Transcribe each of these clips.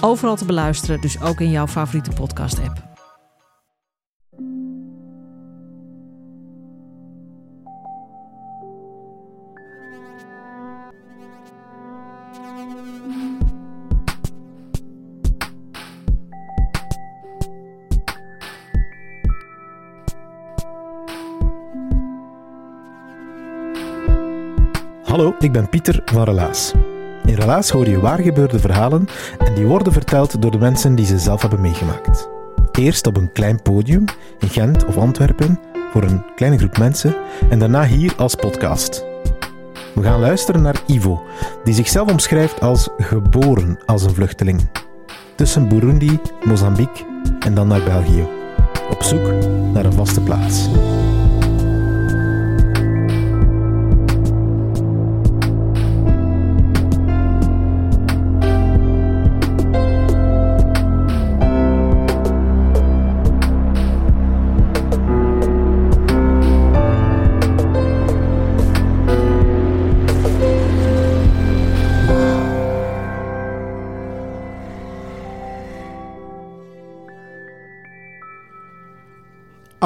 Overal te beluisteren, dus ook in jouw favoriete podcast-app. Hallo, ik ben Pieter van Relaas. In Relaas hoor je waargebeurde verhalen en die worden verteld door de mensen die ze zelf hebben meegemaakt. Eerst op een klein podium in Gent of Antwerpen voor een kleine groep mensen en daarna hier als podcast. We gaan luisteren naar Ivo, die zichzelf omschrijft als geboren als een vluchteling. Tussen Burundi, Mozambique en dan naar België. Op zoek naar een vaste plaats.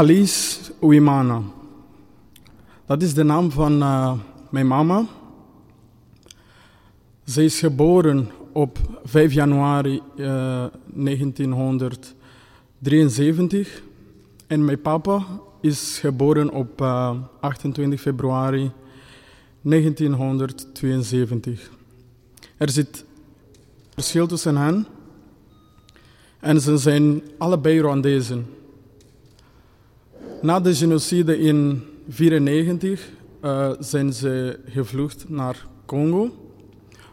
Alice Uimana. Dat is de naam van uh, mijn mama. Zij is geboren op 5 januari uh, eh, 1973 en mijn papa is geboren op uh, eh, 28 februari 1972. Er zit verschil tussen hen en ze zijn allebei Rwandezen. Na de genocide in 1994 uh, zijn ze gevlucht naar Congo,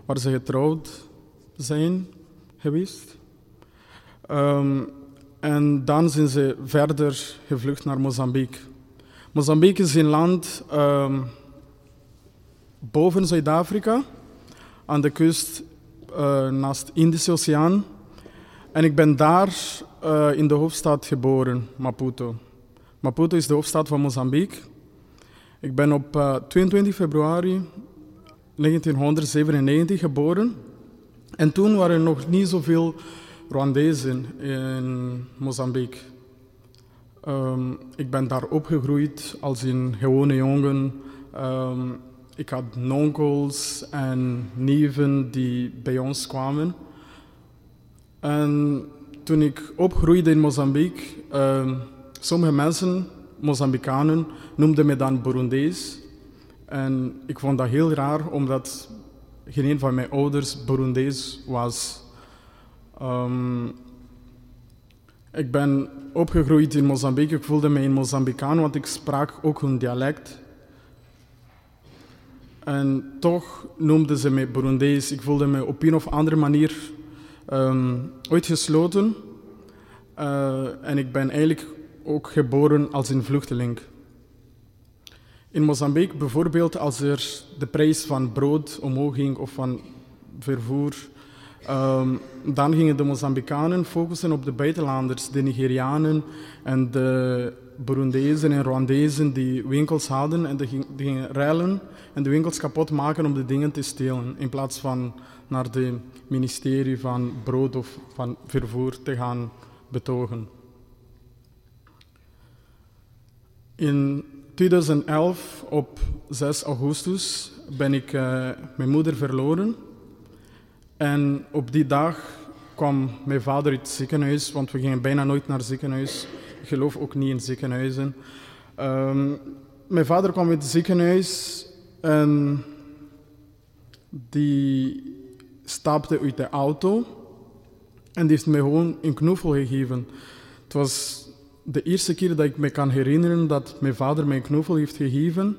waar ze getrouwd zijn geweest. Um, en dan zijn ze verder gevlucht naar Mozambique. Mozambique is een land um, boven Zuid-Afrika, aan de kust uh, naast de Indische Oceaan. En ik ben daar uh, in de hoofdstad geboren, Maputo. Maputo is de hoofdstad van Mozambique. Ik ben op uh, eh, 22 februari 1997 geboren. En toen waren er nog niet zoveel Rwandezen in Mozambique. Um, ik ben daar opgegroeid als een gewone jongen. Um, ik had nonkels en neven die bij ons kwamen. En toen ik opgroeide in Mozambique, um, Sommige mensen, Mozambicanen, noemden me dan Burundees. En ik vond dat heel raar, omdat geen een van mijn ouders Burundees was. Um, ik ben opgegroeid in Mozambique. Ik voelde me een Mozambicaan, want ik sprak ook hun dialect. En toch noemden ze me Burundees. Ik voelde me op een of andere manier um, uitgesloten. Uh, en ik ben eigenlijk ook geboren als een vluchteling. In Mozambique bijvoorbeeld, als er de prijs van brood omhoog ging of van vervoer, um, dan gingen de Mozambicanen focussen op de buitenlanders, de Nigerianen en de Burundezen en Rwandezen die winkels hadden en die gingen ruilen en de winkels kapot maken om de dingen te stelen, in plaats van naar het ministerie van brood of van vervoer te gaan betogen. In 2011, op 6 augustus, ben ik uh, mijn moeder verloren. En op die dag kwam mijn vader uit het ziekenhuis, want we gingen bijna nooit naar het ziekenhuis. Ik geloof ook niet in ziekenhuizen. Um, mijn vader kwam uit het ziekenhuis en die stapte uit de auto en die heeft mij gewoon een knuffel gegeven. Het was de eerste keer dat ik me kan herinneren dat mijn vader mij een knuffel heeft gegeven.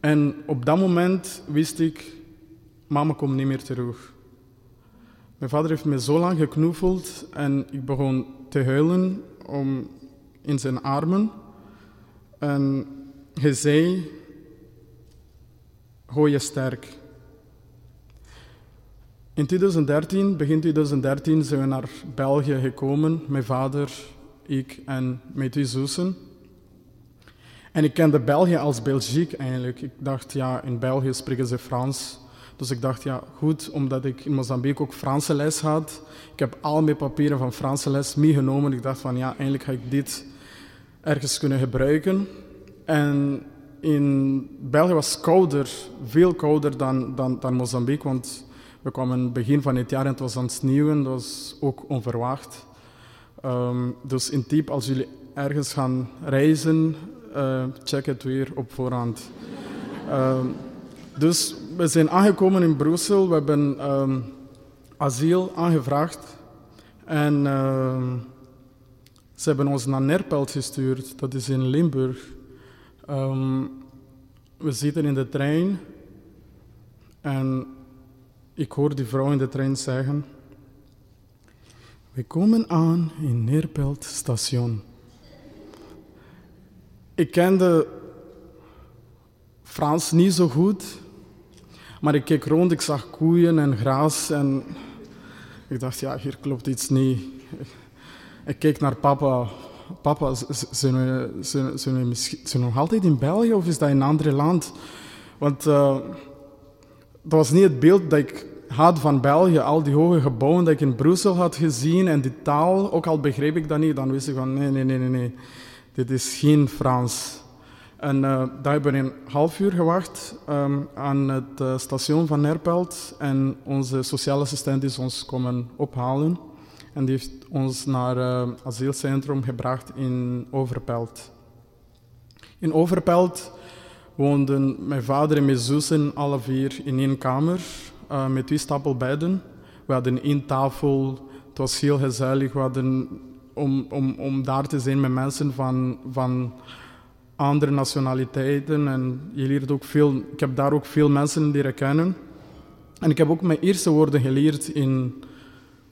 En op dat moment wist ik, mama komt niet meer terug. Mijn vader heeft me zo lang geknuffeld en ik begon te huilen om, in zijn armen. En hij zei, gooi je sterk. In 2013, begin 2013, zijn we naar België gekomen, mijn vader, ik en mijn twee zussen. En ik kende België als Belgique eigenlijk. Ik dacht, ja, in België spreken ze Frans. Dus ik dacht, ja, goed, omdat ik in Mozambique ook Franse les had. Ik heb al mijn papieren van Franse les meegenomen. Ik dacht van, ja, eigenlijk ga ik dit ergens kunnen gebruiken. En in België was het kouder, veel kouder dan, dan, dan Mozambique, want we kwamen begin van het jaar en het was aan het sneeuwen. Dat was ook onverwacht. Ehm, dus in tip, als jullie ergens gaan reizen, uh, check het weer op voorhand. Ehm, dus we zijn aangekomen in Brussel. We hebben um, asiel aangevraagd. En ze hebben ons naar Nerpelt gestuurd. Dat is in Limburg. we zitten in de trein. En ik hoor die vrouw in de trein zeggen: We komen aan in Neerpelt station. Ik kende Frans niet zo goed, maar ik keek rond, ik zag koeien en gras en ik dacht, ja, hier klopt iets niet. Ik keek naar papa. Papa, zijn we, zijn, we, zijn we nog altijd in België of is dat in een ander land? Want uh, dat was niet het beeld dat ik had van België. Al die hoge gebouwen dat ik in Brussel had gezien en die taal, ook al begreep ik dat niet, dan wist ik van nee, nee, nee, nee, nee. dit is geen Frans. En uh, daar hebben we een half uur gewacht um, aan het uh, station van Nerpelt en onze sociale assistent is ons komen ophalen. En die heeft ons naar het uh, asielcentrum gebracht in Overpelt. In Overpelt woonden mijn vader en mijn zussen alle vier in één kamer uh, met twee stapel bedden. We hadden één tafel, het was heel gezellig. We hadden, om, om, om daar te zijn met mensen van, van andere nationaliteiten. En je leert ook veel, ik heb daar ook veel mensen leren kennen. En ik heb ook mijn eerste woorden geleerd in,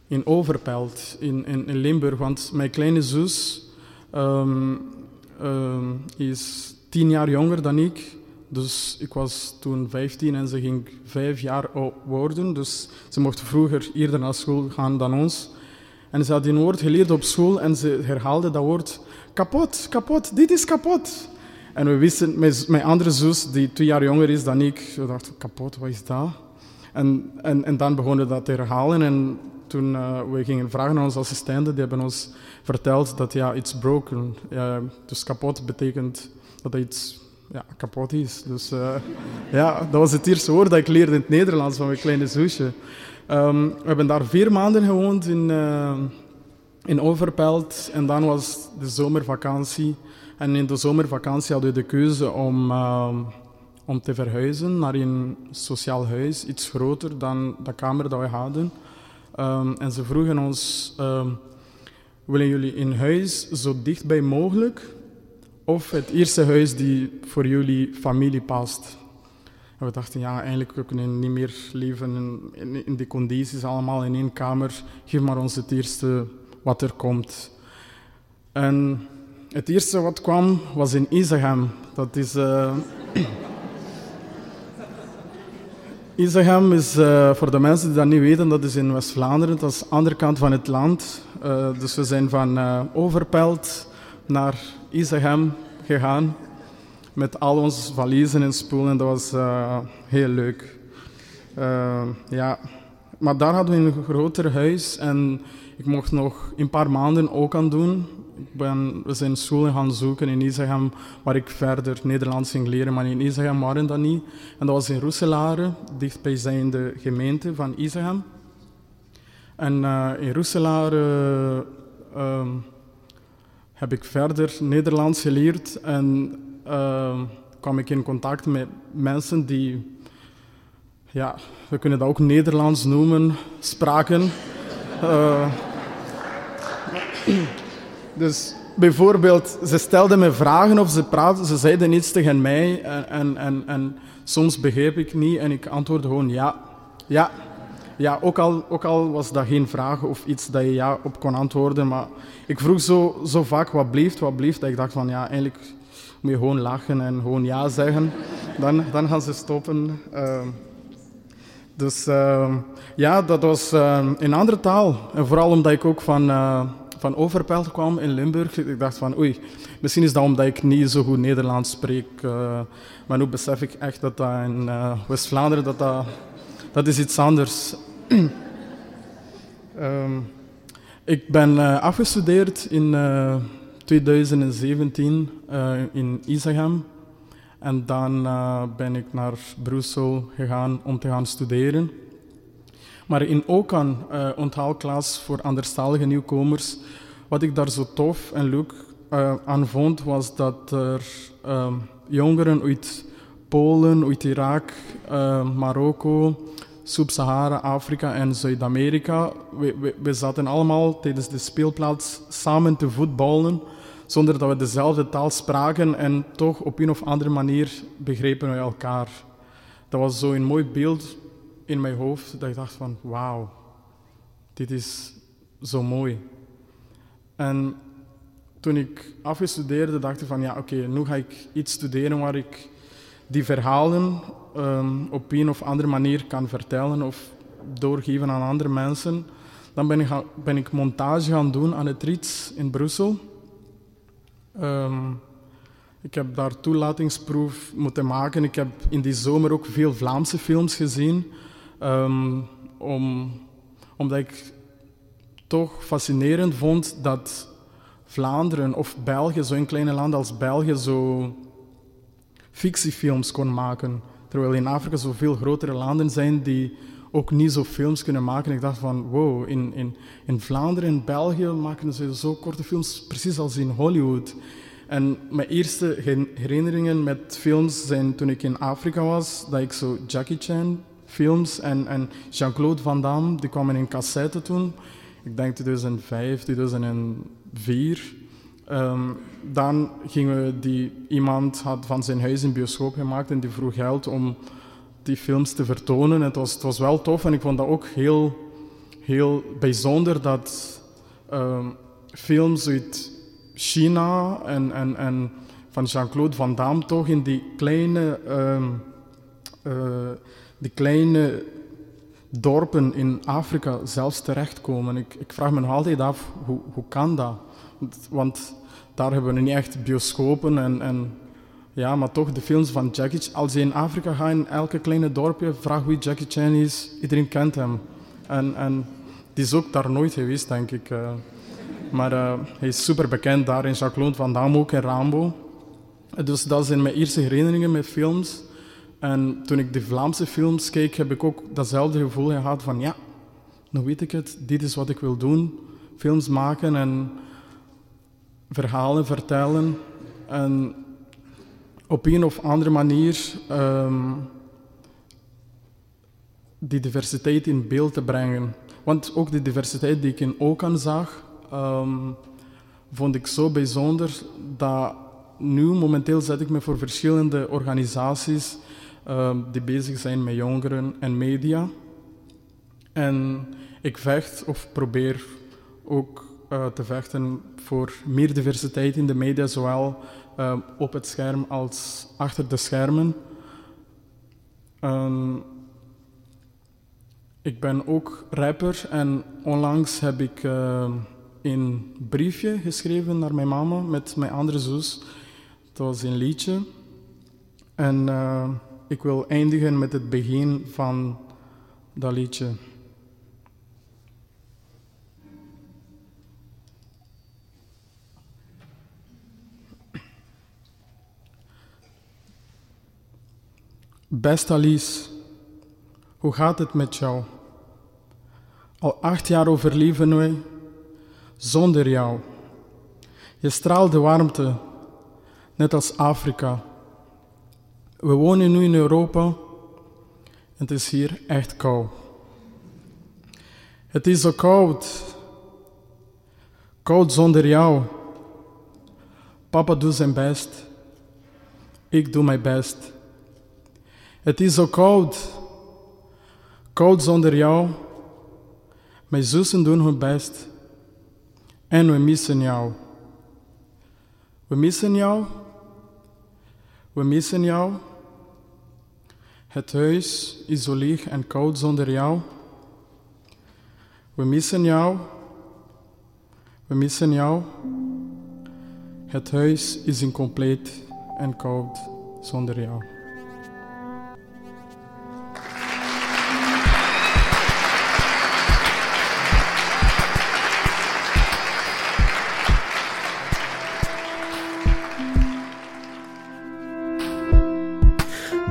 in Overpelt, in, in, in Limburg. Want mijn kleine zus um, um, is tien jaar jonger dan ik. Dus ik was toen 15 en ze ging vijf jaar worden. Dus ze mocht vroeger eerder naar school gaan dan ons. En ze had een woord geleerd op school en ze herhaalde dat woord kapot, kapot, dit is kapot. En we wisten, mijn, andere zus, die twee jaar jonger is dan ik, we dachten, kapot, wat is dat? En, en, en dan begonnen we dat te herhalen. En toen uh, we gingen vragen aan onze assistenten, die hebben ons verteld dat ja, iets broken. Dus kapot betekent dat iets ja, kapot is. Dus uh, ja, dat was het eerste woord dat ik leerde in het Nederlands van mijn kleine zusje. Um, we hebben daar vier maanden gewoond in, uh, in Overpelt en dan was de zomervakantie. En in de zomervakantie hadden we de keuze om, uh, om te verhuizen naar een sociaal huis, iets groter dan de kamer dat we hadden. Um, en ze vroegen ons, willen jullie in huis zo dichtbij mogelijk of het eerste huis die voor jullie familie past. En we dachten, ja, eigenlijk we niet meer leven in, in, die condities, allemaal in één kamer. Geef maar ons het eerste wat er komt. En het eerste wat kwam was in Isegem. Dat is... Uh... Isegem is, uh, voor de mensen die dat niet weten, dat is in West-Vlaanderen. Dat is de andere kant van het land. Uh, dus we zijn van Overpelt naar Isegem gegaan met al onze valiezen en spullen. Dat was uh, heel leuk. Uh, ja. Maar daar hadden we een groter huis en ik mocht nog een paar maanden ook aan doen. Ik ben, we zijn scholen gaan zoeken in Isegem waar ik verder Nederlands ging leren, maar in Isegem waren dat niet. En dat was in Roeselare, dichtbijzijnde gemeente van Isegem. En uh, in Roeselare heb ik verder Nederlands geleerd en uh, kwam ik in contact met mensen die, ja, we kunnen dat ook Nederlands noemen, spraken. Uh, dus bijvoorbeeld, ze stelden me vragen of ze praten, ze zeiden iets tegen mij en, en, en, en soms begreep ik niet en ik antwoordde gewoon ja, ja, ja, ook al, ook al was dat geen vraag of iets dat je ja op kon antwoorden, maar ik vroeg zo, zo vaak wat bleef, wat bleef, dat ik dacht van ja, eigenlijk moet je gewoon lachen en gewoon ja zeggen. Dan, dan gaan ze stoppen. Ehm, dus ehm, ja, dat was uh, in andere taal. En vooral omdat ik ook van, uh, van Overpelt kwam in Limburg. Ik dacht van oei, misschien is dat omdat ik niet zo goed Nederlands spreek. Uh, maar nu besef ik echt dat dat in uh, West-Vlaanderen, dat, dat, dat is iets anders. Um, ik ben afgestudeerd in 2017 in Isegem. En dan ben ik naar Brussel gegaan om te gaan studeren. Maar in Okan, onthaalklas voor anderstalige nieuwkomers, wat ik daar zo tof en leuk aan vond, was dat er uh, jongeren uit Polen, uit Irak, Marokko, Sub-Sahara, Afrika en Zuid-Amerika, we, we, we zaten allemaal tijdens de speelplaats samen te voetballen zonder dat we dezelfde taal spraken en toch op een of andere manier begrepen we elkaar. Dat was zo een mooi beeld in mijn hoofd dat ik dacht van wauw, dit is zo mooi. En toen ik afgestudeerde dacht ik van ja oké, nu ga ik iets studeren waar ik die verhalen um, op een of andere manier kan vertellen of doorgeven aan andere mensen. Dan ben ik, ben ik montage gaan doen aan het RIETS in Brussel. Um, ik heb daar toelatingsproef moeten maken. Ik heb in die zomer ook veel Vlaamse films gezien. Um, om, omdat ik toch fascinerend vond dat Vlaanderen of België, zo'n kleine land als België, zo fictiefilms kon maken. Terwijl in Afrika zoveel grotere landen zijn die ook niet zo films kunnen maken. Ik dacht van, wow, in, in, in Vlaanderen en België maken ze zo korte films, precies als in Hollywood. En mijn eerste herinneringen met films zijn toen ik in Afrika was, dat ik zo Jackie Chan films en, en Jean-Claude Van Damme, die kwamen in cassette toen. Ik denk 2005, 2004. Um, dan gingen we die, iemand had van zijn huis een bioscoop gemaakt en die vroeg geld om die films te vertonen. Het was, het was wel tof en ik vond dat ook heel, heel bijzonder dat um, films uit China en, en, en van Jean-Claude Van Damme toch in die kleine, um, uh, die kleine dorpen in Afrika zelfs terechtkomen. Ik, ik vraag me nog altijd af, hoe, hoe kan dat? Want daar hebben we niet echt bioscopen en, en ja, maar toch de films van Jackie Chan. Als je in Afrika gaat, in elke kleine dorpje, vraag wie Jackie Chan is. Iedereen kent hem. En, en die is ook daar nooit geweest, denk ik. Uh, maar uh, hij is super bekend daar in Jacques van Damme ook in Rambo. Dus dat zijn mijn eerste herinneringen met films. En toen ik de Vlaamse films keek, heb ik ook datzelfde gevoel gehad van ja, nu weet ik het, dit is wat ik wil doen. Films maken en verhalen vertellen. En op een of andere manier um, die diversiteit in beeld te brengen. Want ook de diversiteit die ik in Okan zag, um, vond ik zo bijzonder dat nu momenteel zet ik me voor verschillende organisaties um, die bezig zijn met jongeren en media. En ik vecht of probeer ook uh, te vechten voor meer diversiteit in de media, zowel uh, op het scherm als achter de schermen. Um, ik ben ook rapper en onlangs heb ik uh, een briefje geschreven naar mijn mama met mijn andere zus. Het was een liedje. En ik wil eindigen met het begin van dat liedje. Beste Alice, hoe gaat het met jou? Al acht jaar overleven wij zonder jou. Je straalt de warmte, net als Afrika. We wonen nu in Europa en het is hier echt koud. Het is zo koud. Koud zonder jou. Papa doet zijn best. Ik doe mijn best. Het is zo koud. Koud zonder jou. Mijn zussen doen hun best. En we missen jou. We missen jou. We missen jou. Het huis is zo leeg en koud zonder jou. We missen jou. We missen jou. Het huis is incompleet en koud zonder jou.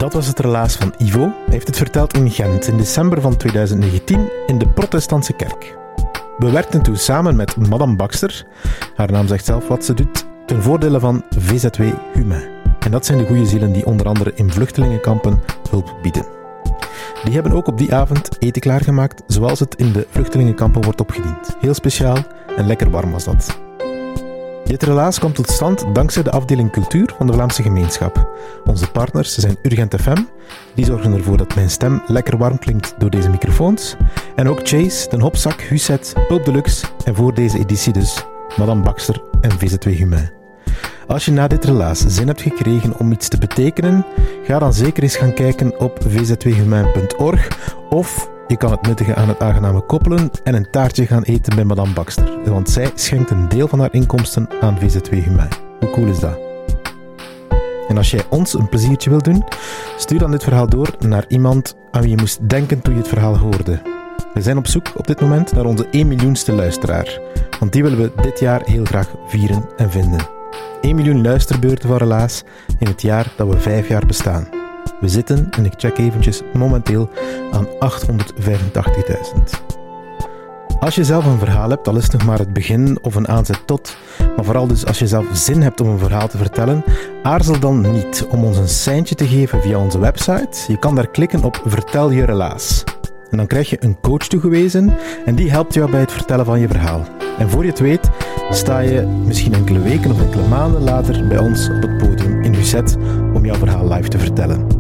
Dat was het relaas van Ivo. Hij heeft het verteld in Gent in december van 2019 in de Protestantse kerk. We werkten toen samen met Madame Baxter, haar naam zegt zelf wat ze doet, ten voordele van VZW Humain. En dat zijn de goede zielen die onder andere in vluchtelingenkampen hulp bieden. Die hebben ook op die avond eten klaargemaakt zoals het in de vluchtelingenkampen wordt opgediend. Heel speciaal en lekker warm was dat. Dit relaas komt tot stand dankzij de afdeling cultuur van de Vlaamse gemeenschap. Onze partners zijn Urgent FM, die zorgen ervoor dat mijn stem lekker warm klinkt door deze microfoons. En ook Chase, Den Hopzak, Huset, Pulp Deluxe en voor deze editie dus Madame Baxter en VZW Humain. Als je na dit relaas zin hebt gekregen om iets te betekenen, ga dan zeker eens gaan kijken op vzwhumain.org of je kan het nuttige aan het aangename koppelen en een taartje gaan eten bij Madame Baxter, want zij schenkt een deel van haar inkomsten aan VZW Humain. Hoe cool is dat? En als jij ons een pleziertje wilt doen, stuur dan dit verhaal door naar iemand aan wie je moest denken toen je het verhaal hoorde. We zijn op zoek op dit moment naar onze 1 miljoenste luisteraar, want die willen we dit jaar heel graag vieren en vinden. 1 miljoen luisterbeurten van Relaas in het jaar dat we 5 jaar bestaan. We zitten, en ik check eventjes, momenteel aan 885.000. Als je zelf een verhaal hebt, al is het nog maar het begin of een aanzet tot, maar vooral dus als je zelf zin hebt om een verhaal te vertellen, aarzel dan niet om ons een seintje te geven via onze website. Je kan daar klikken op Vertel je relaas. En dan krijg je een coach toegewezen en die helpt jou bij het vertellen van je verhaal. En voor je het weet, sta je misschien enkele weken of enkele maanden later bij ons op het podium in Lucet om jouw verhaal live te vertellen.